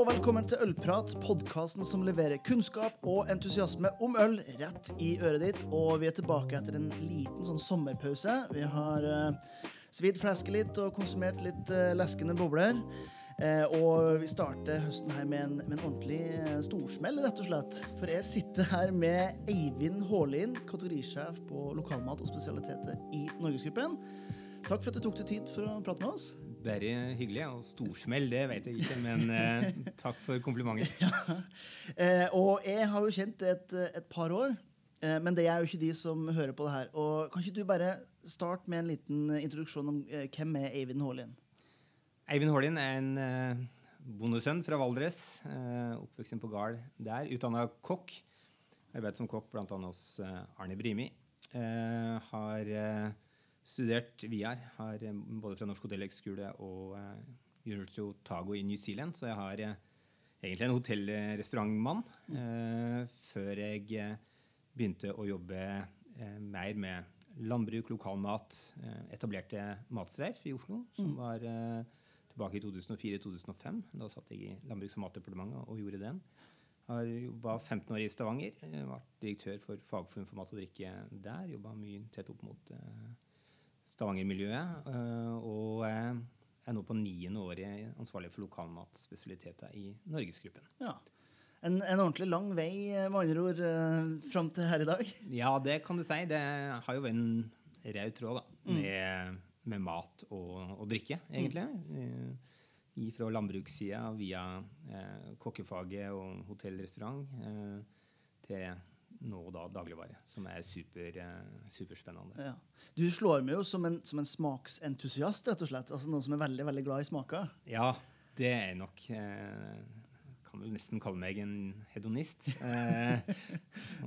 og velkommen til Ølprat, podkasten som leverer kunnskap og entusiasme om øl rett i øret ditt. Og vi er tilbake etter en liten sånn sommerpause. Vi har uh, svidd flesket litt og konsumert litt uh, leskende bobler. Eh, og vi starter høsten her med en, med en ordentlig eh, storsmell, rett og slett. For jeg sitter her med Eivind Hålin, kategorisjef på lokalmat og spesialiteter i Norgesgruppen. Takk for at du tok deg tid for å prate med oss. Bare hyggelig. Og storsmell, det vet jeg ikke, men eh, takk for komplimentet. ja. eh, og jeg har jo kjent det et, et par år, eh, men det er jo ikke de som hører på det her. Og Kan ikke du bare starte med en liten introduksjon om eh, hvem er Eivind Haalien? Eivind Haalien er en uh, bondesønn fra Valdres. Uh, oppvokst på gard der. Utdanna kokk. Arbeidet som kokk bl.a. hos Arne Brimi. Har studert VR. Har både fra Norsk hotellhøgskole og University of Tago i New Zealand. Så jeg har egentlig en hotellrestaurantmann. før jeg begynte å jobbe mer med landbruk, lokalmat. etablerte Matstreif i Oslo, som mm. var tilbake i 2004-2005. Da satt jeg i Landbruks- og matdepartementet og gjorde den. Har jobba 15 år i Stavanger. Vært direktør for Fagforum for mat og drikke der. Jobba mye tett opp mot uh, Stavanger-miljøet. Uh, og uh, er nå på niende året ansvarlig for lokalmatspesialiteter i Norgesgruppen. Ja. En, en, ordentlig lang vei, med andre ord, fram til her i dag? Ja, det kan du si. Det har jo vært en rød tråd da, mm. med med mat og, og drikke, egentlig. Mm. Fra landbrukssida via eh, kokkefaget og hotell-restaurant eh, til nå da dagligvare, som er super, eh, superspennende. Ja. Du slår meg jo som en, som en, smaksentusiast, rett og slett. Altså Noen som er veldig veldig glad i smaker. Ja, det er nok. Eh, kan vel nesten kalle meg en hedonist. Eh,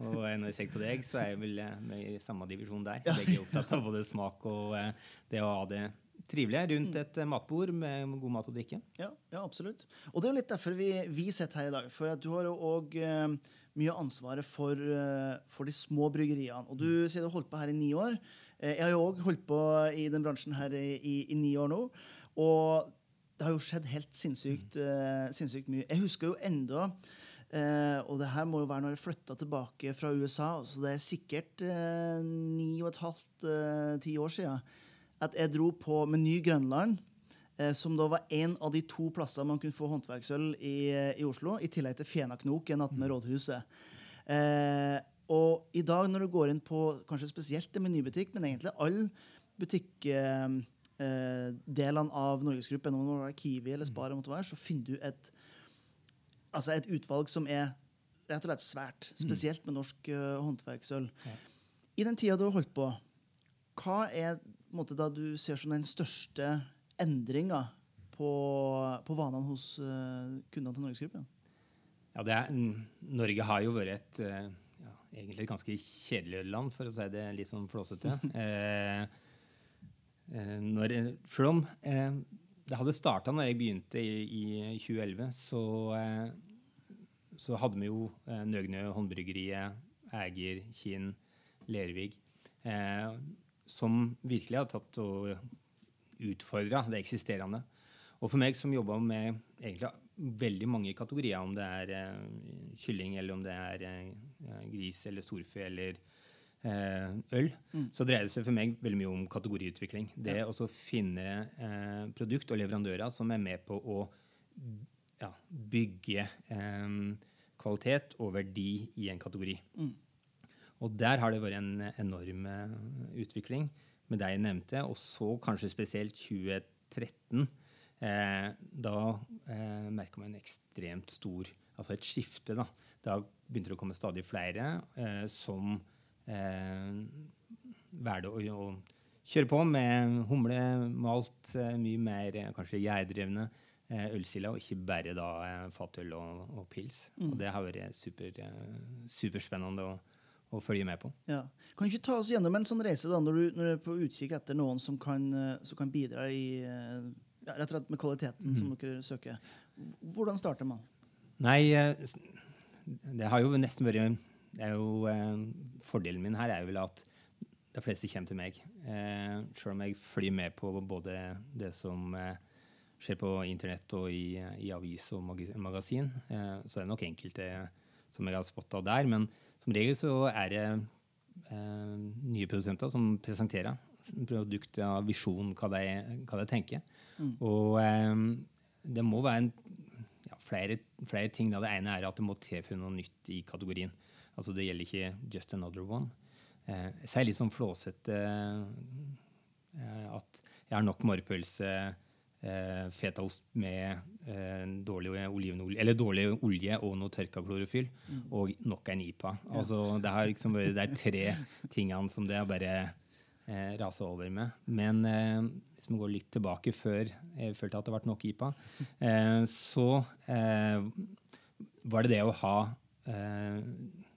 og når jeg ser på deg, så er jeg vel eh, med i samme divisjon der. Jeg er opptatt av både smak og eh, det å ha det trivelig rundt et eh, matbord med god mat og drikke. Ja, ja, absolutt. Og det er jo litt derfor vi, vi sitter her i dag. For at du har jo òg eh, mye ansvaret for, eh, for, de små bryggeriene. Og du sier du har holdt på her i ni år. jeg har jo òg holdt på i den bransjen her i, i, i ni år nå. Og det har jo skjedd helt sinnssykt, uh, sinnssykt mye. Jeg husker jo enda uh, Og det her må jo være når jeg flytta tilbake fra USA, så det er sikkert ni og et halvt, ti år siden, at jeg dro på Meny Grønland. Som da var en av de to plassene man kunne få håndverksøl i, i Oslo, i tillegg til Fenaknoken attmed rådhuset. rådhuset. og i dag, når du går inn på kanskje spesielt en menybutikk, men egentlig alle butikk eh, delene av Norgesgruppen, om det er Kiwi eller Spar, være, så finner du et, altså et utvalg som er rett og slett svært. Mm. Spesielt med norsk uh, håndverksøl. Ja. I den tida du har holdt på, hva er måte, da du ser som den største endringa på, på vanene hos uh, kundene til Norgesgruppen? Ja, er, Norge har jo vært et uh, ja, egentlig et ganske kjedelig land, for å si det litt sånn flåsete. eh, Eh, når, selv om eh, det hadde starta når jeg begynte i, i 2011, så, eh, så, hadde vi jo eh, Nøgnø håndbryggeriet, Æger, Kinn, Lervig, eh, som virkelig har tatt og utfordra det eksisterende. Og for meg som jobba med egentlig veldig mange kategorier, om det er eh, kylling, eller om det er eh, gris eller storfe eller Eh, øl, mm. så dreier det seg for meg veldig mye om kategoriutvikling. Det ja. å finne produkt og leverandører som er med på å ja, bygge eh, kvalitet og verdi i en kategori. Mm. Og der har det vært en enorm utvikling med deg nevnte, og så kanskje spesielt 2013. Eh, da eh, merka man en ekstremt stor Altså et skifte. Da, da begynte det å komme stadig flere eh, som eh, valgte å, å, kjøre på med humle, malt, eh, mye mer eh, kanskje gjærdrevne eh, ølsider, og ikke bare da fatøl og, og pils. Mm. Og det har vært super, superspennende å, å, følge med på. Ja. Kan du ikke ta oss gjennom en sånn reise da, når du, når du er på utkikk etter noen som kan, som kan bidra i, ja, rett og slett med kvaliteten mm. som dere søker? Hvordan starter man? Nei, det har jo nesten vært det er jo, eh, Fordelen min her er jo vel at de fleste kommer til meg. Eh, selv om jeg flyr med på både det som eh, skjer på internett og i, i avis og magasin. Eh, så det er nok enkelte som jeg har spotta der. Men som regel så er det eh, nye produsenter som presenterer produktet av visjon, hva de, hva de tenker. Mm. Og eh, det må være en, ja, flere, flere, ting. Da. Det ene er at det må tilføre noe nytt i kategorien. Altså Det gjelder ikke just another one. Eh, jeg sier litt sånn flåsete eh, at jeg har nok morrpølse, eh, fetaost med eh, dårlig olivenolje, eller dårlig olje og noe tørka klorofyll, mm. og nok en IPA. Altså, det har liksom vært de tre tingene som det har bare eh, rasa over med. Men eh, hvis vi går litt tilbake før jeg følte at det ble nok IPA, eh, så eh, var det det å ha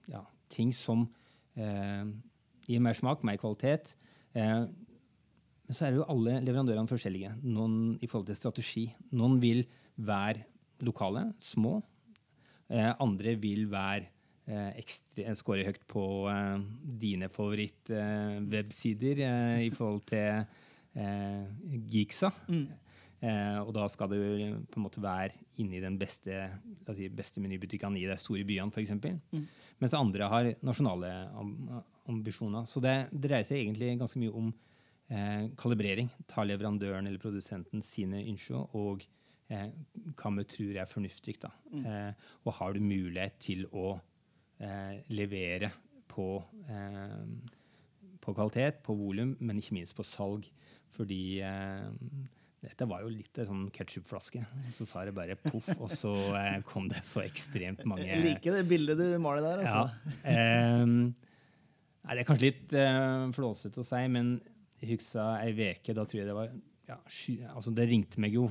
ja, ting som gir mer smak, mer kvalitet. Eh, men så er jo alle leverandørene forskjellige noen i forhold til strategi. Noen vil være lokale, små. Eh, andre vil være eh, score høyt på eh, dine favorittwebsider eh, i forhold til eh, Geeksa. Mm. Eh, og da skal jo på en måte være inni den beste, si, beste menybutikkene i de store byene, f.eks. Mm. Mens andre har nasjonale ambisjoner. Så det dreier seg egentlig ganske mye om eh, kalibrering. Tar leverandøren eller produsenten sine ønsker og eh, hva vi tror er fornuftig. Da. Mm. Eh, og har du mulighet til å eh, levere på, eh, på kvalitet, på volum, men ikke minst på salg. Fordi dette var jo litt en sånn ketsjupflaske. Så sa det bare poff, og så eh, kom det så ekstremt mange Jeg liker det bildet du maler der, altså. Ja. Eh, nei, det er kanskje litt eh, flåsete å si, men jeg husker ei uke, da tror jeg det var ja, sky, altså Det ringte meg jo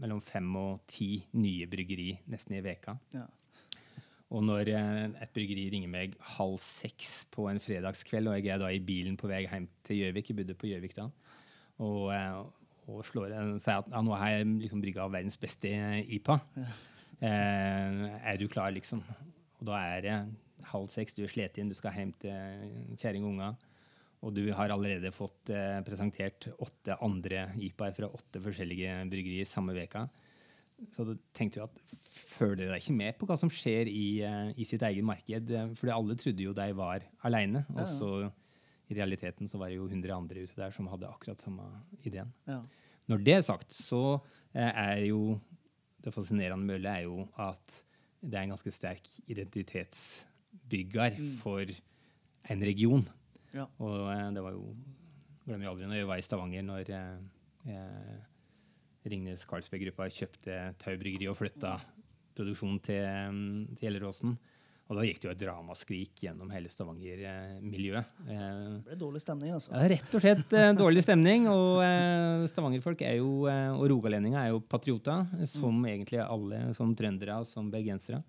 mellom fem og ti nye bryggeri nesten i veka. Ja. Og når eh, et bryggeri ringer meg halv seks på en fredagskveld, og jeg er da i bilen på vei hjem til Gjøvik, jeg bodde på Gjøvik da, og, eh, og slår, sier at ja, nå har jeg liksom brygga verdens beste IPA. Ja. Eh, er du klar, liksom? Og da er det halv seks, du er sliten, du skal hjem til kjerring og unger. Og du har allerede fått eh, presentert åtte andre IPA-er fra åtte forskjellige bryggerier samme veka. Så da tenkte du at følger deg ikke med på hva som skjer i, eh, i sitt eget marked. For alle trodde jo de var aleine. Ja, ja i realiteten så var det jo 100 andre ute der som hadde akkurat samme ideen. Ja. Når det er sagt, så eh, er jo det fascinerende med ølet er jo at det er en ganske sterk identitetsbygger mm. for en region. Ja. Og eh, det var jo Glemmer aldri når jeg var i Stavanger, når eh, Ringnes Carlsberg-gruppa kjøpte Tau bryggeri og flytta produksjonen til, mm, til Gjelleråsen. Og da gikk det jo et dramaskrik gjennom hele Stavanger-miljøet. Det ble dårlig stemning, altså. Ja, rett og slett eh, dårlig stemning. Og eh, Stavanger-folk er jo, eh, og rogalendinger er jo patrioter, som mm. egentlig alle som trøndere og som bergensere.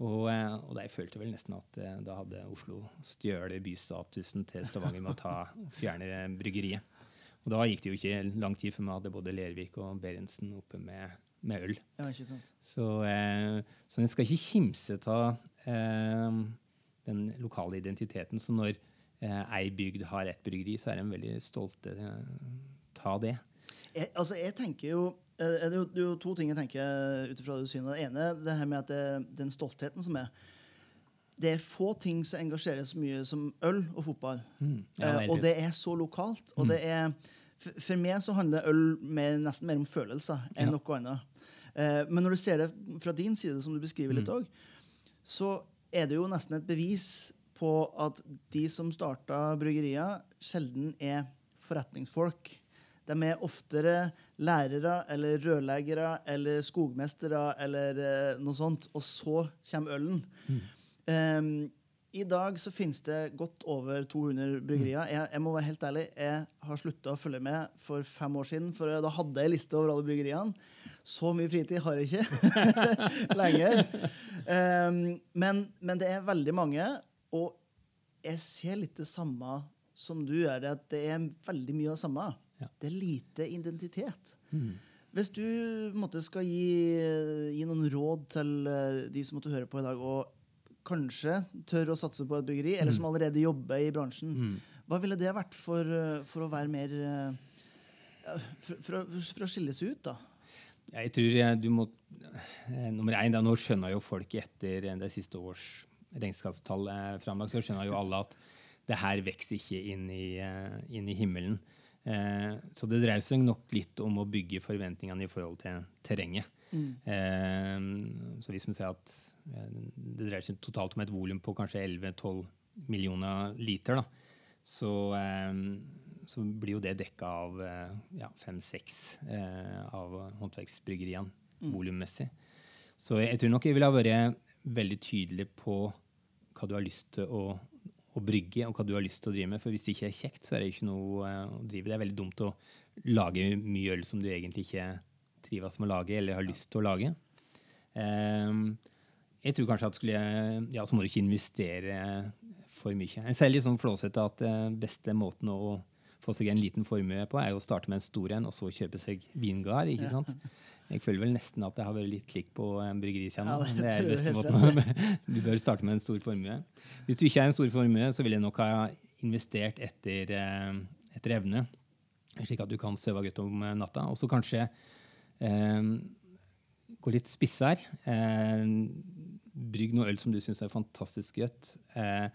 Og, eh, og jeg følte vel nesten at eh, da hadde Oslo stjålet bystatusen til Stavanger med å ta fjerne bryggeriet. Og da gikk det jo ikke lang tid før vi hadde både Lervik og Berentsen oppe med med øl. Ja, ikke sant. Så, eh, så en skal ikke kimse av eh, den lokale identiteten. Så når eh, ei bygd har ett bryggeri, så er en veldig stolte av det. Jeg, altså, jeg tenker jo eh, det er, jo, det er jo to ting jeg tenker ut ifra det du sier. Det ene det her med at det, den stoltheten som er det er få ting som engasjerer så mye som øl og fotball. Mm, ja, eh, og det er så lokalt. Og mm. det er for, meg så handler øl mer, nesten mer om følelser enn ja. noe annet. Eh, men når du ser det fra din side, som du beskriver litt òg, mm. så er det jo nesten et bevis på at de som starta bryggerier, sjelden er forretningsfolk. De er oftere lærere eller rørleggere eller skogmestere eller eh, noe sånt. Og så kommer ølen. Mm. Um, i dag så finnes det godt over 200 bryggerier. Jeg, jeg må være helt ærlig, jeg har slutta å følge med for fem år siden. For da hadde jeg liste over alle bryggeriene. Så mye fritid har jeg ikke lenger. Um, men, men, det er veldig mange, og jeg ser litt det samme som du gjør. At det er veldig mye av det samme. Ja. Det er lite identitet. Mm. Hvis du måtte, skal gi, gi, noen råd til eh, de som måtte høre på i dag, og kanskje tør å satse på et byggeri, eller som mm. allerede jobber i bransjen. Mm. Hva ville det vært for, for å være mer for, for, for, å skille seg ut, da? Jeg tror eh, du må eh, Nummer én, da, nå skjønner jo folk etter eh, det siste års regnskapstall eh, framlagt, så skjønner jo alle at det her vokser ikke inn i, eh, inn i himmelen. Eh, så det dreier seg nok litt om å bygge forventningene i forhold til terrenget. Eh, så hvis vi sier at eh, det dreier seg totalt om et volum på kanskje 11-12 millioner liter, da, så, eh, så blir jo det dekka av eh, ja, fem-seks eh, av håndverksbryggeriene volummessig. Så jeg tror nok jeg ville ha vært veldig tydelig på hva du har lyst til å, å brygge, og hva du har lyst til å drive med. For hvis det ikke er kjekt, så er det ikke noe eh, å drive. Det er veldig dumt å lage mye øl som du egentlig ikke trives med å lage, eller har lyst til å lage. Ehm, jeg tror kanskje at skulle ja, så må du ikke investere for mye. Jeg sier litt sånn flåsete at eh, beste måten å få seg en liten formue på, er å starte med en stor en, og så kjøpe seg vingard. ikke sant? Jeg føler vel nesten at det har vært litt klikk på en bryggeriscene. Ja, det det er beste måten. Du bør starte med en stor formue. Hvis du ikke er en stor formue, så vil jeg nok ha investert etter, eh, etter evne, slik at du kan søve godt om eh, natta. Og så kanskje eh, gå litt spissere. Eh, brygg noe øl som du syns er fantastisk godt. Eh,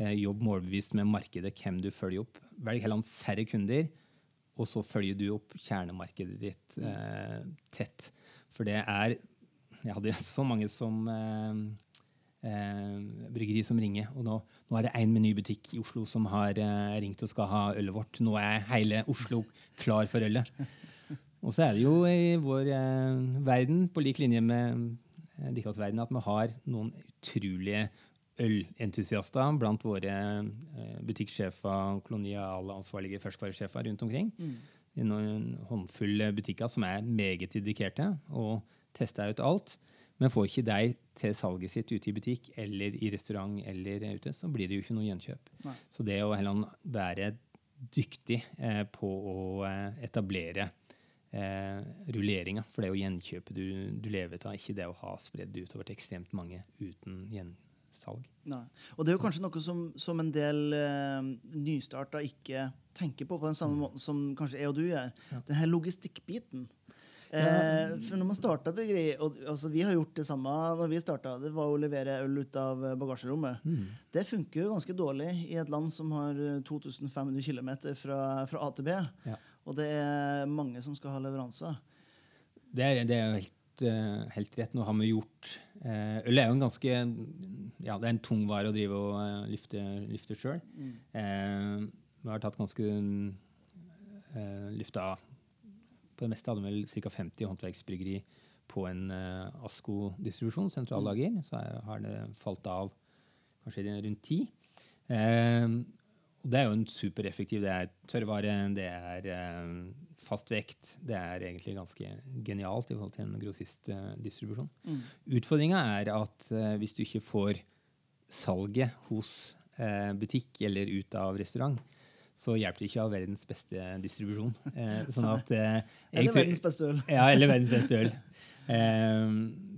eh, jobb målbevisst med markedet, hvem du følger opp. Velg heller færre kunder, og så følger du opp kjernemarkedet ditt eh, tett. For det er Jeg hadde så mange som eh, eh, bryggeri som ringer. Og nå, nå er det én menybutikk i Oslo som har eh, ringt og skal ha ølet vårt. Nå er hele Oslo klar for ølet. Og så er det jo i vår eh, verden, på lik linje med eh, deres verden, at vi har noen utrolige ølentusiaster blant våre butikksjefer, koloniale ansvarlige ferskvaresjefer rundt omkring. I noen håndfull butikker som er meget dedikerte og tester ut alt. Men får ikke de til salget sitt ute i butikk eller i restaurant eller ute, så blir det jo ikke noe gjenkjøp. Nei. Så det å heller være dyktig eh, på å eh, etablere eh, rulleringa, for det er jo gjenkjøpet du, du lever av, ikke det å ha spredd utover til ekstremt mange uten gjensalg. Nei. Og det er jo kanskje noe som, som en del eh, nystarta ikke tenker på på den samme måten som kanskje jeg og du gjør. Ja. Denne logistikkbiten. Eh, for når man starta bryggeri og altså, Vi har gjort det samme når vi starta. Det var å levere øl ut av bagasjerommet. bagasjerommet. Det funker jo ganske dårlig i et land som har eh, 2500 km fra, fra A til B. Ja. Og det er mange som skal ha leveranser. Det er, det er jo helt, eh, helt rett. Nå har vi gjort eh, Øl er jo en ganske Ja, det er en tung vare å drive og eh, lyfte, lyfte sjøl. Eh, vi har tatt ganske eh, Lyfta På det meste hadde vi vel ca. 50 håndverksbryggeri på en eh, ASKO-distribusjon, sentrallager. Så er, har det falt av kanskje rundt ti. Eh, og det er jo en supereffektiv. Det er tørrvare, det er eh, fast vekt. Det er egentlig ganske genialt i forhold til en grossistdistribusjon. Mm. Utfordringa er at eh, hvis du ikke får salget hos eh, butikk eller ut av restaurant, så hjelper det ikke å ha verdens beste distribusjon. Eh, sånn at Eller verdens beste øl. ja, eller verdens beste øl.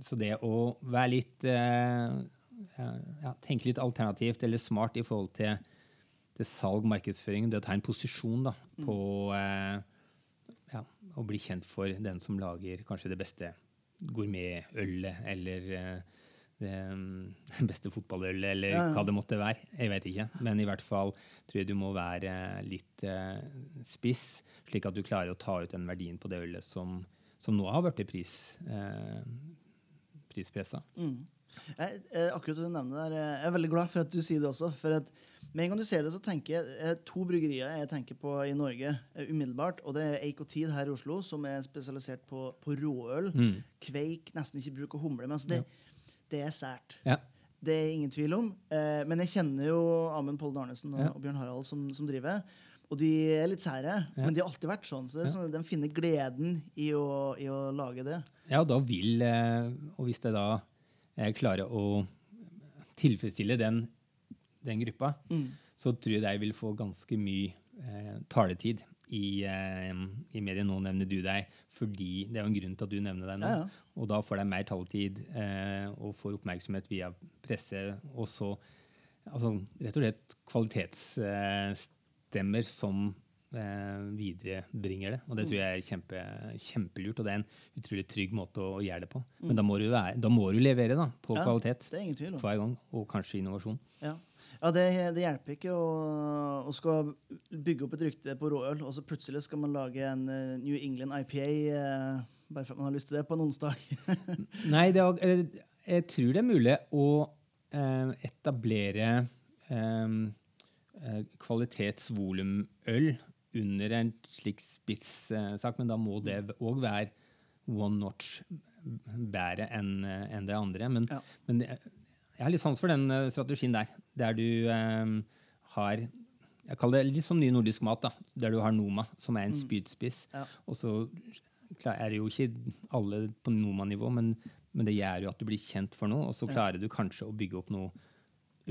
Så det å være litt ja, Tenke litt alternativt eller smart i forhold til, til salg, markedsføring, det å ta en posisjon da, på eh, ja, å bli kjent for den som lager kanskje det beste gourmetølet, eller eh, det beste fotballølet, eller Ja, ja. hva det måtte være. Jeg vet ikke. Men i hvert fall tror jeg du må være litt eh, spiss, slik at du klarer å ta ut den verdien på det ølet som, som nå har blitt pris, eh, prispressa. Mm. Jeg, akkurat du nevner der, jeg er veldig glad for at du sier det også. For at med en gang du ser det, så tenker jeg eh, to bryggerier jeg tenker på i Norge eh, umiddelbart. Og det er Eik og Tid her i Oslo, som er spesialisert på, på råøl. Mm. Kveik, nesten ikke bruk av humle. Men altså det, det er sært. Ja. Det er ingen tvil om. Eh, men jeg kjenner jo Amund Pollen Arnesen og, Ja. og Bjørn Harald som, som driver. Og de er litt sære, Ja. men de har alltid vært sånn. Så det sånn de finner gleden i å, i å lage det. Ja, og da vil eh, Og hvis jeg da klarer å tilfredsstille den, den gruppa, Mm. så tror jeg de vil få ganske mye eh, taletid i, eh, i media. Nå nevner du deg, fordi det er jo en grunn til at du nevner deg nå. Ja, ja. Og da får de mer taletid eh, og får oppmerksomhet via presse. Og så altså, rett og slett kvalitetsstemmer som eh, viderebringer det. Og det tror jeg er kjempe, kjempelurt, og det er en utrolig trygg måte å, gjøre det på. Men da må du, være, da må du levere da, på Ja, kvalitet er hver gang, og kanskje innovasjon. Ja, ja det, det hjelper ikke å, å skal bygge opp et rykte på råøl, og så plutselig skal man lage en eh, New England IPA eh, bare for at man har lyst til det på en onsdag. Nei, det er, jeg tror det er mulig å eh, etablere eh, kvalitetsvolumøl under en slik spisssak, men da må det òg være one notch bedre enn enn det andre. Men, Ja. men jeg har litt sans for den eh, strategien der, der du eh, har jeg kaller det litt som ny nordisk mat, da, der du har Noma, som er en spydspiss. Ja. Og så er det jo ikke alle på Noma-nivå, men, men det gjør jo at du blir kjent for noe, og så klarer du kanskje å bygge opp noe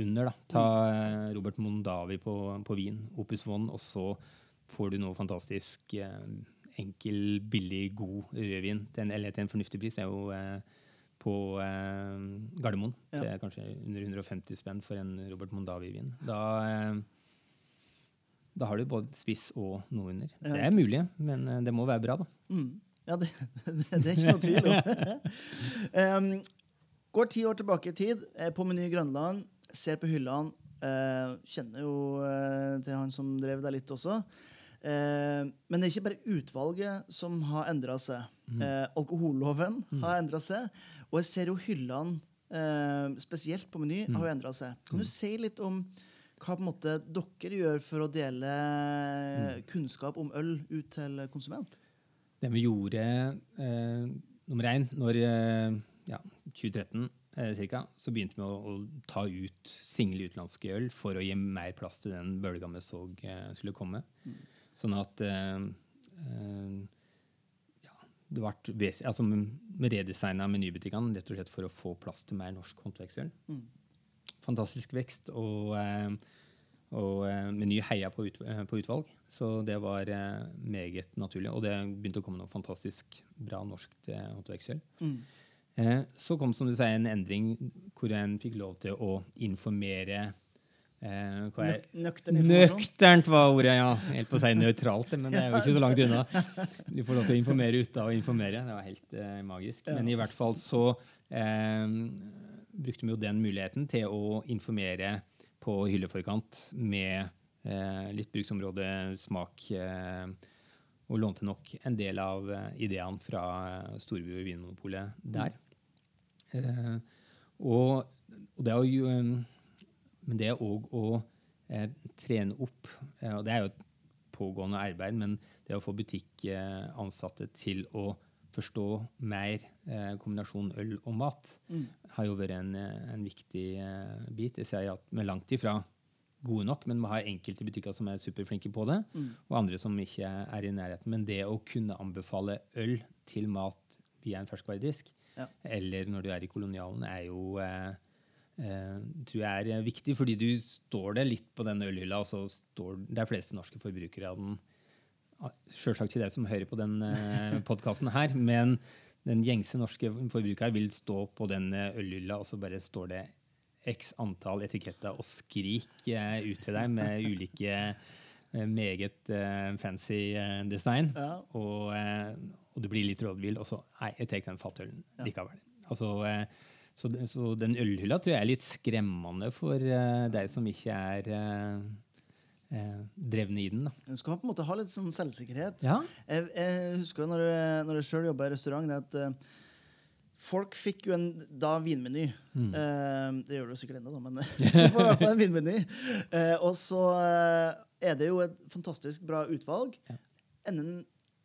under. da. Ta eh, Robert Mondavi på, på Wien, Opus One, og så får du noe fantastisk eh, enkel, billig, god rødvin til en, eller til en fornuftig pris. Det er jo eh, på eh, Gardermoen. Ja. Er kanskje under 150 spenn for en Robert Mondavi-vin. Da, eh, da har du både spiss og noe under. Ja, Det er mulig, men eh, det må være bra, da. Mm. Ja, det, det, det er ikke noe tvil om. um, går ti år tilbake i tid, er på Meny Grønland, ser på hyllene. Uh, kjenner jo uh, til han som drev der litt også. Uh, men det er ikke bare utvalget som har endra seg. Eh, alkoholloven har endra seg. Og jeg ser jo hyllene, eh, spesielt på Meny, har jo endra seg. Kan du si litt om hva på en måte dere gjør for å dele kunnskap om øl ut til konsument? Det vi gjorde eh, nummer én når eh, ja, 2013 eh, cirka, så begynte vi å, å ta ut single utenlandske øl for å gi mer plass til den bølga vi så eh, skulle komme. Sånn at eh, eh, det ves altså, redesigna menybutikkene rett og slett for å få plass til mer norsk håndverksøl. Mm. Fantastisk vekst. og... Eh, og eh, Meny heia på, ut, eh, på utvalg, så det var meget naturlig. Og det begynte å komme noe fantastisk bra norsk håndverksøl. Mm. Så kom som du sier, en endring hvor en fikk lov til å informere eh, Nøk nøktern informasjon. Nøkternt var ordet, ja. Helt på å si nøytralt, men det er jo ikke så langt unna. Du får lov til å informere uten å informere. Det var helt eh, magisk. Ja. Men i hvert fall så eh, brukte vi jo den muligheten til å informere på hylleforkant med eh, litt bruksområde, smak, eh, og lånte nok en del av eh, ideene fra Storby og Vinmonopolet der. Eh, og, det er jo Men det òg å eh, trene opp eh, Og det er jo et pågående arbeid, men det å få butikkansatte til å forstå mer eh, kombinasjon øl og mat, Mm. har jo vært en, eh, en viktig eh, bit. Jeg sier at vi er langt ifra gode nok, men vi har enkelte butikker som er superflinke på det, Mm. og andre som ikke er i nærheten. Men det å kunne anbefale øl til mat via en ferskvaredisk, Ja. eller når du er i kolonialen, er jo eh, eh, tror jeg er viktig, fordi du står det litt på den ølhylla, og så står de fleste norske forbrukere av den Selvsagt ikke deg som hører på den eh, podkasten her, men den gjengse norske forbruker vil stå på den eh, ølhylla, og så bare står det x antall etiketter og skrik eh, ut til deg med ulike eh, meget eh, fancy eh, design. Ja. Og, eh, og du blir litt rådvill, og så Nei, jeg tar den fatølen likevel. Altså, eh, så, så den ølhylla tror jeg er litt skremmende for uh, deg som ikke er uh, uh, drevne i den. da. Du skal på en måte ha litt sånn selvsikkerhet. Ja. Jeg, jeg husker når jeg, når jeg sjøl jobba i restaurant, at folk fikk jo en da vinmeny. Mm. Det gjør du sikkert ennå, da, men du får i hvert fall en vinmeny. Og så er det jo et fantastisk bra utvalg. Ja. Innen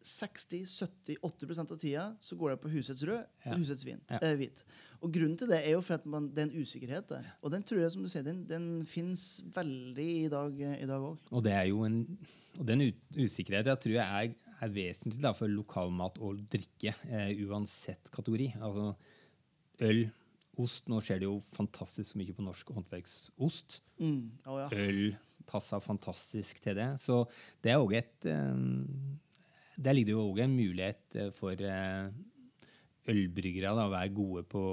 60-70-80% av tida så går det på husets rød Ja. eller husets vin. Ja. eh, hvit. Og grunnen til det er jo for at man, det er en usikkerhet der. Og den tror jeg, som du sier, den, den fins veldig i dag òg. Og det er jo en, og den usikkerheten jeg tror jeg er, er vesentlig da, for lokalmat og drikke, eh, uansett kategori. Altså øl, ost. Nå skjer det jo fantastisk mye på norsk håndverksost. Mm. Oh, ja. Øl passer fantastisk til det. Så det er òg et eh, Der ligger det jo òg en mulighet eh, for eh, ølbryggere da, å være gode på,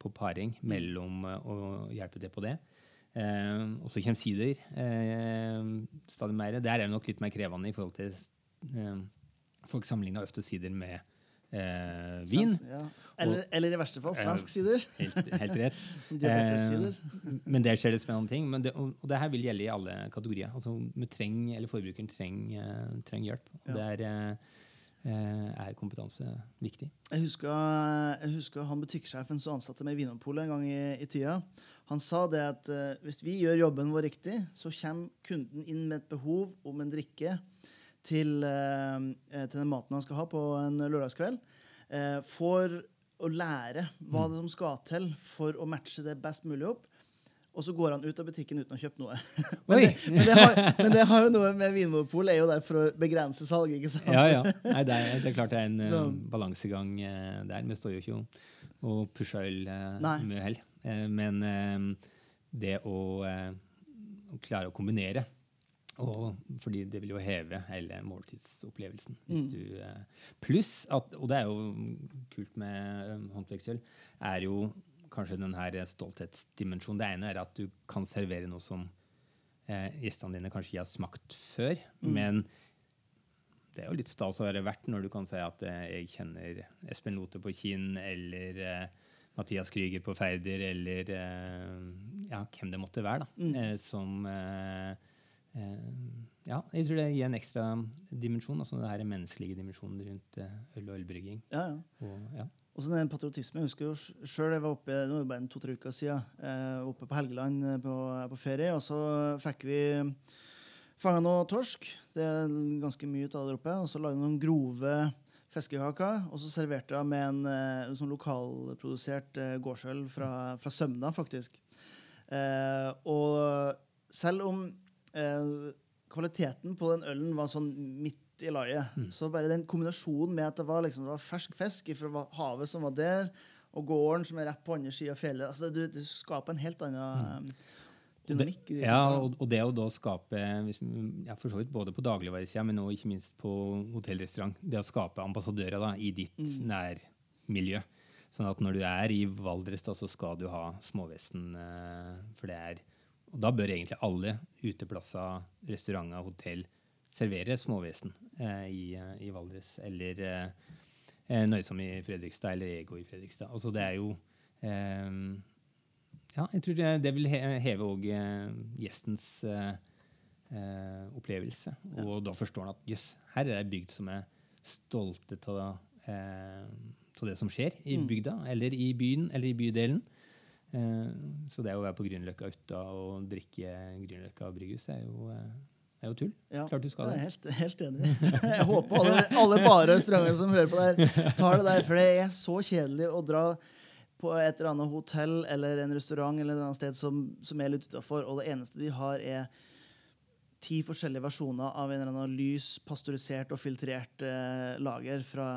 på paring mellom eh, å hjelpe til på det. Eh, og så kommer sider eh, stadig mer. Der er det nok litt mer krevende i forhold til eh, Folk sammenligner ofte sider med eh, vin. Svensk, ja. eller, eller i verste fall svensk sider. Helt, helt rett. Eh, men der skjer det spennende ting. Men det, og, og det her vil gjelde i alle kategorier. Altså, treng, eller Forbrukeren trenger eh, treng hjelp. Og Ja. der eh, eh, er kompetanse viktig. Jeg husker, jeg husker han butikksjefen som ansatte meg i Vinmonopolet en gang i, i tida. Han sa det at uh, hvis vi gjør jobben vår riktig, så kommer kunden inn med et behov om en drikke til, eh, eh, til den maten han skal ha på en lørdagskveld. Eh, for å lære hva det som skal til for å matche det best mulig opp. Og så går han ut av butikken uten å ha kjøpt noe. men, det, men, det har, men det har jo noe med Vinmonopol, er jo der for å begrense salget. ikke sant? Ja, ja. Nei, det, er, det er klart det er en Så- balansegang eh, der. Vi står jo ikke og, pusher øl mye heller. Men det å, å klare å kombinere og, fordi det vil jo heve hele måltidsopplevelsen. Hvis Mm. du, pluss at, og det er jo kult med eh, håndverksøl, er jo kanskje den her stolthetsdimensjonen. Det ene er at du kan servere noe som eh, gjestene dine kanskje ikke har smakt før. Mm. Men det er jo litt stas å være verdt når du kan si at eh, jeg kjenner Espen Lote på Kinn, eller eh, Mathias Krüger på Færder, eller eh, ja, hvem det måtte være, da. Mm. Som Ja, jeg tror det gir en ekstra dimensjon, altså det her er menneskelige dimensjonen rundt eh, øl og ølbrygging. Ja, ja. Og, ja. Og så den patriotismen. Jeg husker jo sjøl jeg var oppe det bare en to-tre uker siden, eh, oppe på Helgeland eh, på, på ferie, og så fikk vi fanga noe torsk. Det er ganske mye av det oppe. Og så lagde vi noen grove fiskekaker, og så serverte jeg med en, eh, en sånn lokalprodusert eh, gårdsøl fra, fra Sømna, faktisk. Eh, og selv om eh, kvaliteten på den ølen var sånn midt i laiet, så bare den kombinasjonen med at det var, liksom, det var fersk fisk fra havet som var der, og gården som er rett på andre sida av fjellet altså, du, du skaper en helt annen mm. dynamikk. Det, Ja, og, og det å da skape ja, for så vidt både på dagligvaresida, men også ikke minst på hotellrestaurant, det å skape ambassadører da, i ditt nærmiljø. Sånn at når du er i Valdres, da, så skal du ha småvesen. Eh, for det er Og da bør egentlig alle uteplasser, restauranter, hotell servere småvesen eh, i, eh, i Valdres. Eller eh, eh, Nøysom i Fredrikstad, eller Ego i Fredrikstad. Altså det er jo eh, ja, jeg tror det, det vil heve òg eh, gjestens opplevelse. Og da forstår han at jøss, her er det bygd som er stolte av eh, av det som skjer i bygda, eller i byen, eller i bydelen. Eh, så det å være på Grünerløkka Utta og drikke Grünerløkka brygghus er jo, det er jo tull. Ja, Klart du skal jeg er helt, helt enig. Jeg håper alle, alle bare restauranter som hører på det her, tar det der. For det er så kjedelig å dra på et eller annet hotell eller en restaurant eller et annet sted som, som er litt utafor, og det eneste de har, er ti forskjellige versjoner av en eller annen lys, pasteurisert og filtrert eh, lager fra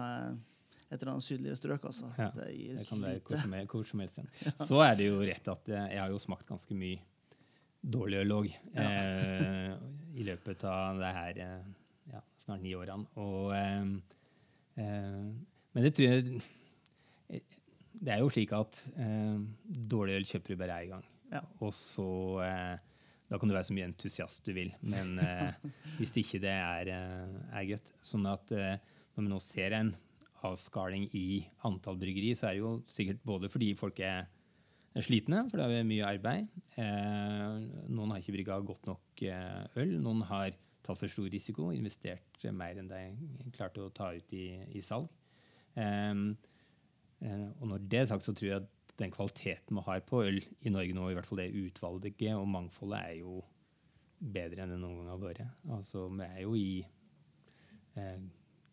et eller annet sydligere strøk. Altså. Ja, det gir Det kan være lite. som, hvor som helst. igjen. Så er det jo rett at eh, jeg har jo smakt ganske mye dårlig øl òg eh, i løpet av det her eh, ja, snart ni årene. Og, eh, eh, men det tror jeg eh, Det er jo slik at eh, dårlig øl kjøper du bare én gang. Ja. Og så Da kan du være så mye entusiast du vil, men hvis ikke det er, er godt Sånn at når vi nå ser en avskaling i antall bryggeri, så er det jo sikkert både fordi folk er slitne, for det er mye arbeid. Eh, noen har ikke brygga godt nok eh, øl. Noen har tatt for stor risiko, investert mer enn de klarte å ta ut i, i salg. Eh, og når det er sagt, så tror jeg at den kvaliteten vi har på øl i Norge nå, i hvert fall det utvalget og mangfoldet, er jo bedre enn det noen gang har vært. Altså, vi er jo i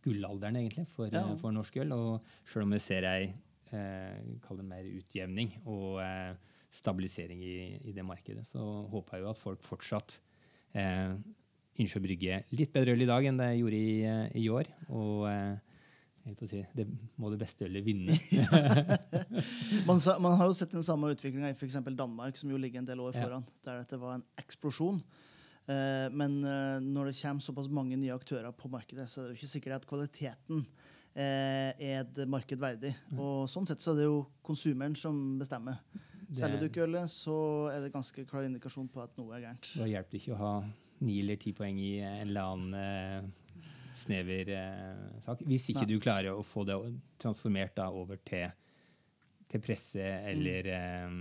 gullalderen, egentlig, for, Ja. eh, for norsk øl. Og selv om vi ser ei eh, mer utjevning og eh, stabilisering i, i det markedet, så håper jeg jo at folk fortsatt eh, ønsker brygge litt bedre øl i dag enn det gjorde i, eh, i år. Og eh, si, det må det beste ølet vinne. Man, så, man har jo sett den samme utviklinga i f.eks. Danmark, som jo ligger en del år Ja. foran, der dette var en eksplosjon. Eh, men eh, når det kommer såpass mange nye aktører på markedet, så er det jo ikke sikkert at kvaliteten eh, er et marked verdig. Og sånn sett så er det jo konsumeren som bestemmer. Selger du ikke ølet, så er det ganske klar indikasjon på at noe er gærent. Da hjelper det ikke å ha ni eller ti poeng i en eller annen snever sak. Hvis ikke Nei. du klarer å få det transformert over til, til presse eller eh,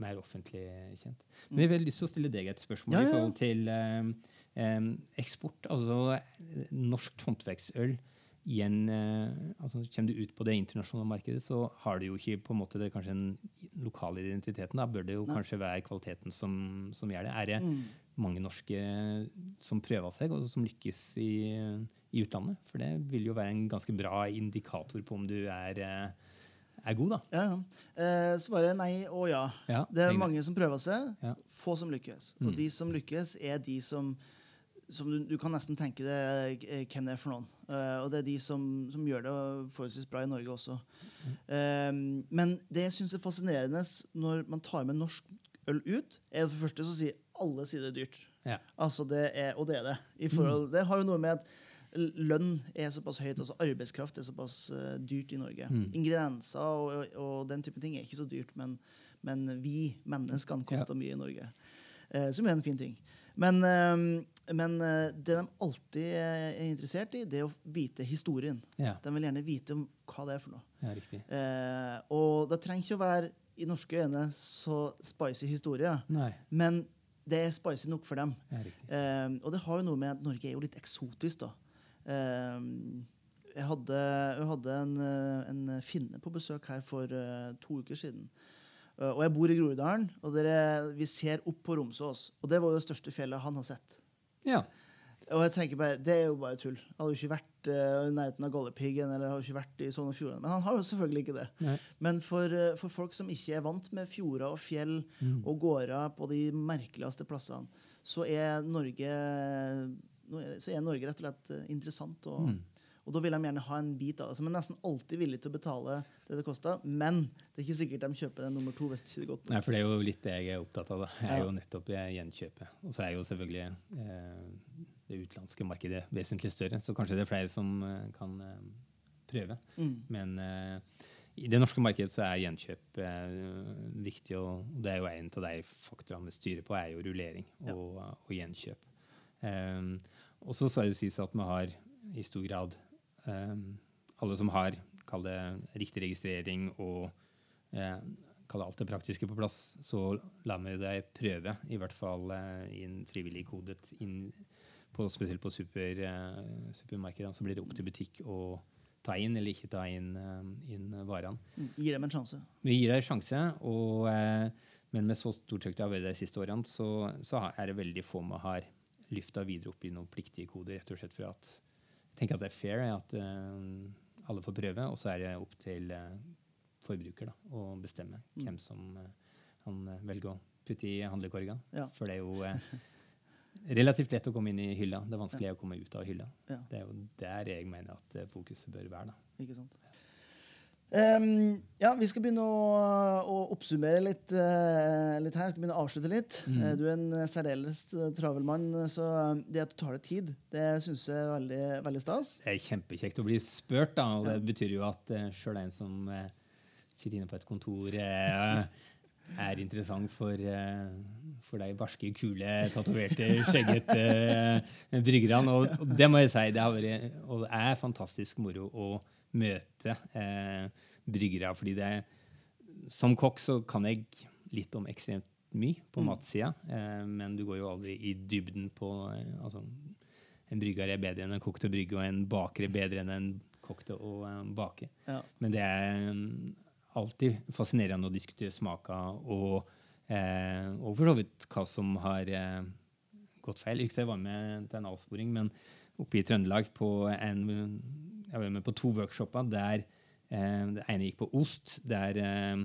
mer offentlig kjent. Men jeg har lyst til å stille deg et spørsmål Ja, ja, i forhold til um, um, eksport. Altså norsk håndverksøl igjen en, eh, altså Kommer du ut på det internasjonale markedet, så har du jo ikke på en måte det, kanskje den lokale identiteten. Da bør det jo Nei. kanskje være kvaliteten som, som gjør det. Er det Mm. mange norske som prøver seg, og som lykkes i, i utlandet? For det vil jo være en ganske bra indikator på om du er, eh, er god, da. Ja, ja. Eh, svaret er nei og ja. Ja, Det er mange som prøver seg, Ja. få som lykkes. Og Mm. de som lykkes, er de som, som du, du kan nesten tenke deg eh, hvem det er for noen. Eh, og det er de som, som gjør det forholdsvis bra i Norge også. Mm. Eh, men det jeg syns er fascinerende når man tar med norsk øl ut, er for det første så sier alle sier det er dyrt. Ja. Altså det er, og det er det. I forhold, Det har jo noe med at lønn er såpass høyt, altså arbeidskraft er såpass uh, dyrt i Norge. Mm. Ingredienser og, og, og den type ting er ikke så dyrt, men, men vi menneskene koster mye i Norge. Uh, som er en fin ting. Men, uh, men det de alltid er interessert i, det er å vite historien. Ja, De vil gjerne vite om hva det er for noe. ja og det trenger ikke å være i norske øyne så spicy historie, Nei, men det er spicy nok for dem. ja. Eh, og det har jo noe med at Norge er jo litt eksotisk, da. Eh, jeg hadde, jeg hadde en, eh, en finne på besøk her for eh, to uker siden. Eh, og jeg bor i Groruddalen, og dere, vi ser opp på Romsås. Og det var jo det største fjellet han har sett. Ja. Og jeg tenker bare, Det er jo bare tull. Han hadde jo ikke vært uh, i nærheten av Galdhøpiggen eller har jo ikke vært i Sogn og Fjordane. Men han har jo selvfølgelig ikke det. Nei. Men for, uh, for folk som ikke er vant med fjorder og fjell Mm. og gårder på de merkeligste plassene, så er Norge, så er Norge rett og slett eh, interessant. Og, Mm. og da vil de gjerne ha en bit av det. Så de er nesten alltid villige til å betale det det koster. Men det er ikke sikkert de kjøper den nummer to hvis det ikke er godt. Nei, for det er jo litt det jeg er opptatt av. da. Jeg er jo nettopp jeg gjenkjøpet. Og så er jo selvfølgelig eh, det utenlandske markedet vesentlig større, så kanskje det er flere som eh, kan eh, prøve. Mm. Men eh, i det norske markedet så er gjenkjøp eh, viktig, og det er jo en av de faktorene vi styrer på, er jo rullering Ja. og, og gjenkjøp. Um, og så skal det sies at vi har i stor grad um, alle som har kall det riktig registrering og eh, kall det alt det praktiske på plass, så lar vi deg prøve, i hvert fall eh, inn frivillig kodet, inn på, spesielt på super, eh, supermarkedene. Så blir det opp til butikk å ta inn eller ikke ta inn, eh, inn varene. Mm. Gir dem en sjanse. Vi gir dem en sjanse, og, eh, men med så stort trykk det har vært de siste årene, så, så er det veldig få vi har lyfta videre opp i noen pliktige koder, rett og slett for at jeg tenker at det er fair at uh, alle får prøve, og så er det opp til uh, forbruker da, å bestemme Mm. hvem som eh, han velger å putte i handlekorga. Ja. For det er jo relativt lett å komme inn i hylla. Det er vanskelig å komme ut av hylla. Ja. Det er jo der jeg mener at fokuset bør være. da. Ikke sant? Ehm, ja, vi skal begynne å, å oppsummere litt, uh, litt her. Vi skal begynne å avslutte litt. Mm. Eh, du er en særdeles eh, travel mann, så det at du tar deg tid, det syns jeg er veldig, veldig stas. Det er kjempekjekt å bli spurt, da, og det betyr jo at uh, sjøl en som uh, sitter inne på et kontor, er interessant for, for de barske, kule, tatoverte, skjeggete bryggerne. Og, og det må jeg si, det har vært og det er fantastisk moro å møte eh, bryggere, fordi det Som kokk så kan jeg litt om ekstremt mye på Mm. matsida, eh, men du går jo aldri i dybden på eh, altså, en brygger er bedre enn en kokk til å brygge, og en baker er bedre enn en kokk til å eh, bake. Ja. Men det er mm, alltid fascinerende å diskutere smaker, og, eh, og for så vidt hva som har eh, gått feil. Ikke så jeg var med til en avsporing, men oppe i Trøndelag på en, jeg var med på to workshoper der eh, det ene gikk på ost, der eh,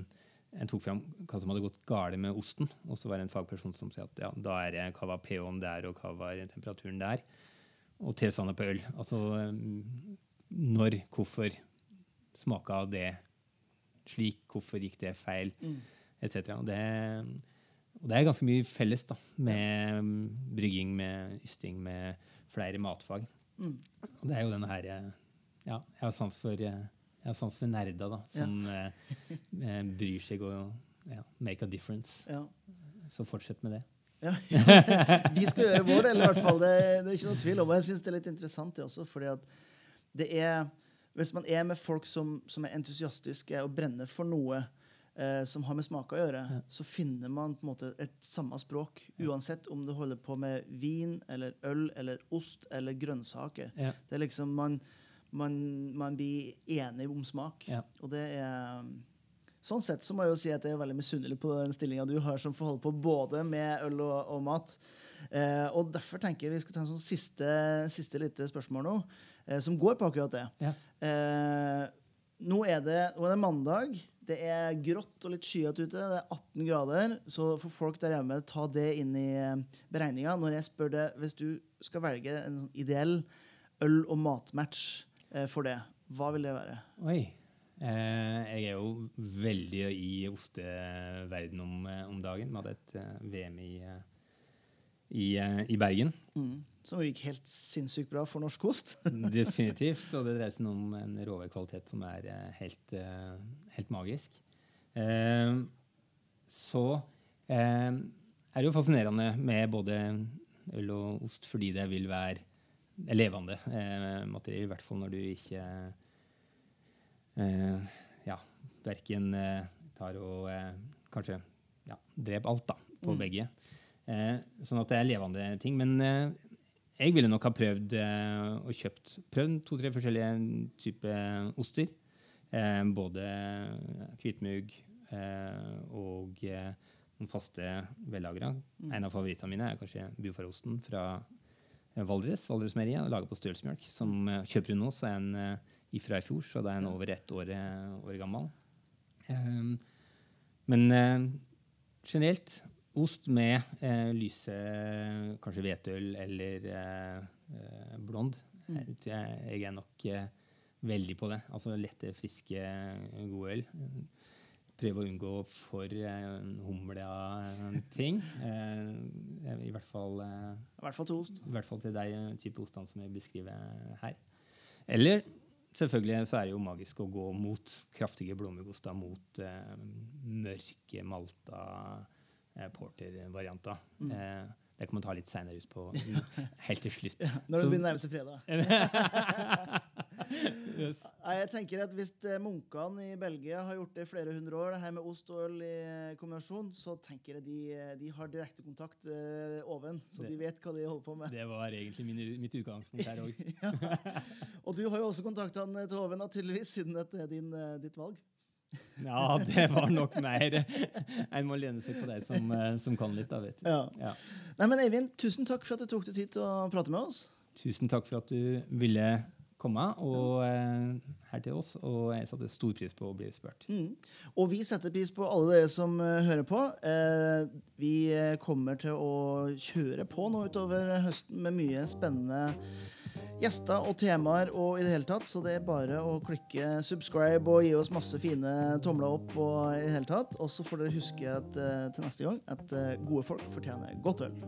en tok fram hva som hadde gått galt med osten. Og så var det en fagperson som sa at ja, da er det, hva var pH-en der, og hva var temperaturen der. Og tilsvarende på øl. Altså eh, når, hvorfor smaka det slik, hvorfor gikk det feil, Mm. etc. Og det, og det er ganske mye felles da, med mm, brygging, med ysting, med flere matfag. Mm. Og det er jo denne her eh, Ja, jeg har sans for, eh, sans for nerder da, som eh, eh, bryr seg og ja, make a difference. Ja. Så fortsett med det. Ja, Vi skal gjøre vår del, i hvert fall. Det, det er ikke noe tvil om. Og jeg syns det er litt interessant, det også. fordi at det er Hvis man er med folk som, som er entusiastiske og brenner for noe eh, som har med smak å gjøre, Ja. så finner man på en måte et samme språk. Uansett om du holder på med vin eller øl eller ost eller grønnsaker. Ja. Det er liksom Man, man, man blir enig om smak. Ja. Og det er Sånn sett så må jeg jo si at jeg er veldig misunnelig på den stillinga du har som får holde på både med øl og, og mat. Eh, og derfor tenker jeg vi skal ta en sånn siste, siste lite spørsmål nå, eh, som går på akkurat det. Ja. Eh, nå, er det nå er det mandag. Det er grått og litt skyete ute. Det er 18 grader. Så for folk der hjemme, ta det inn i eh, beregninga. Når jeg spør deg, hvis du skal velge en sånn ideell øl- og matmatch eh, for det, hva vil det være? Oi. Eh, jeg er jo veldig i osteverden om, dagen. Vi hadde et VM i, eh, i, eh, i Bergen. Mm. Som gikk helt sinnssykt bra for norsk ost. Definitivt. Og det dreier seg om en råvarekvalitet som er eh, helt, eh, helt magisk. Eh, så eh, er det jo fascinerende med både øl og ost fordi det vil være levende eh, materiell, i hvert fall når du ikke eh, ja, verken tar og kanskje ja, dreper alt da, på Mm. begge. Eh, sånn at det er levende ting. Men eh, jeg ville nok ha prøvd eh, og kjøpt prøvd to-tre forskjellige typer oster. Eh, både hvitmugg eh, og eh, noen faste vellagra. En av favorittene mine er kanskje bufarosten fra eh, Valdres, Valdresmeieriet, laga på stølsmjølk. Som eh, kjøper hun nå, så er en eh, ifra i fjor, så da er en over ett år, eh, år gammel. Eh, men eh, generelt ost med eh, lyse kanskje hvetøl eller eh, eh, blond. Jeg, jeg, jeg er nok eh, veldig på det. Altså lette, friske, gode øl. Prøve å unngå for eh, humla ting. Eh, I hvert fall eh, I hvert fall til ost. i hvert fall til deg, type ostene som jeg beskriver her. Eller selvfølgelig så er det jo magisk å gå mot kraftige blåmuggoster, mot mørke malta porter-varianter. Mm. Eh, det kan man ta litt seinere ut på helt til slutt. Når det begynner å nærme seg fredag. Yes. Jeg tenker at Hvis eh, munkene i Belgia har gjort det i flere hundre år, det her med ost og øl i kombinasjon, så tenker jeg de, eh, de har direkte kontakt eh, oven. Så Det- de vet hva de holder på med. Det var egentlig min, mitt utgangspunkt her òg. Ja. Og du har jo også kontaktene til Oven, naturligvis, siden dette er din, eh, ditt valg. Ja, det var nok mer En må lene seg på deg som, eh, som kan litt, da, vet du. Ja. Ja. Nei, men Eivind, tusen takk for at du tok deg tid til å prate med oss. Tusen takk for at du ville komme og, eh, her til oss. Og jeg satte stor pris på å bli spurt. Mm. Og vi setter pris på alle dere som eh, hører på. Eh, vi kommer til å kjøre på nå utover høsten med mye spennende gjester og temaer og i det hele tatt. Så det er bare å klikke subscribe og gi oss masse fine tomler opp og i det hele tatt. Og så får dere huske at, eh, til neste gang at eh, gode folk fortjener godt øl.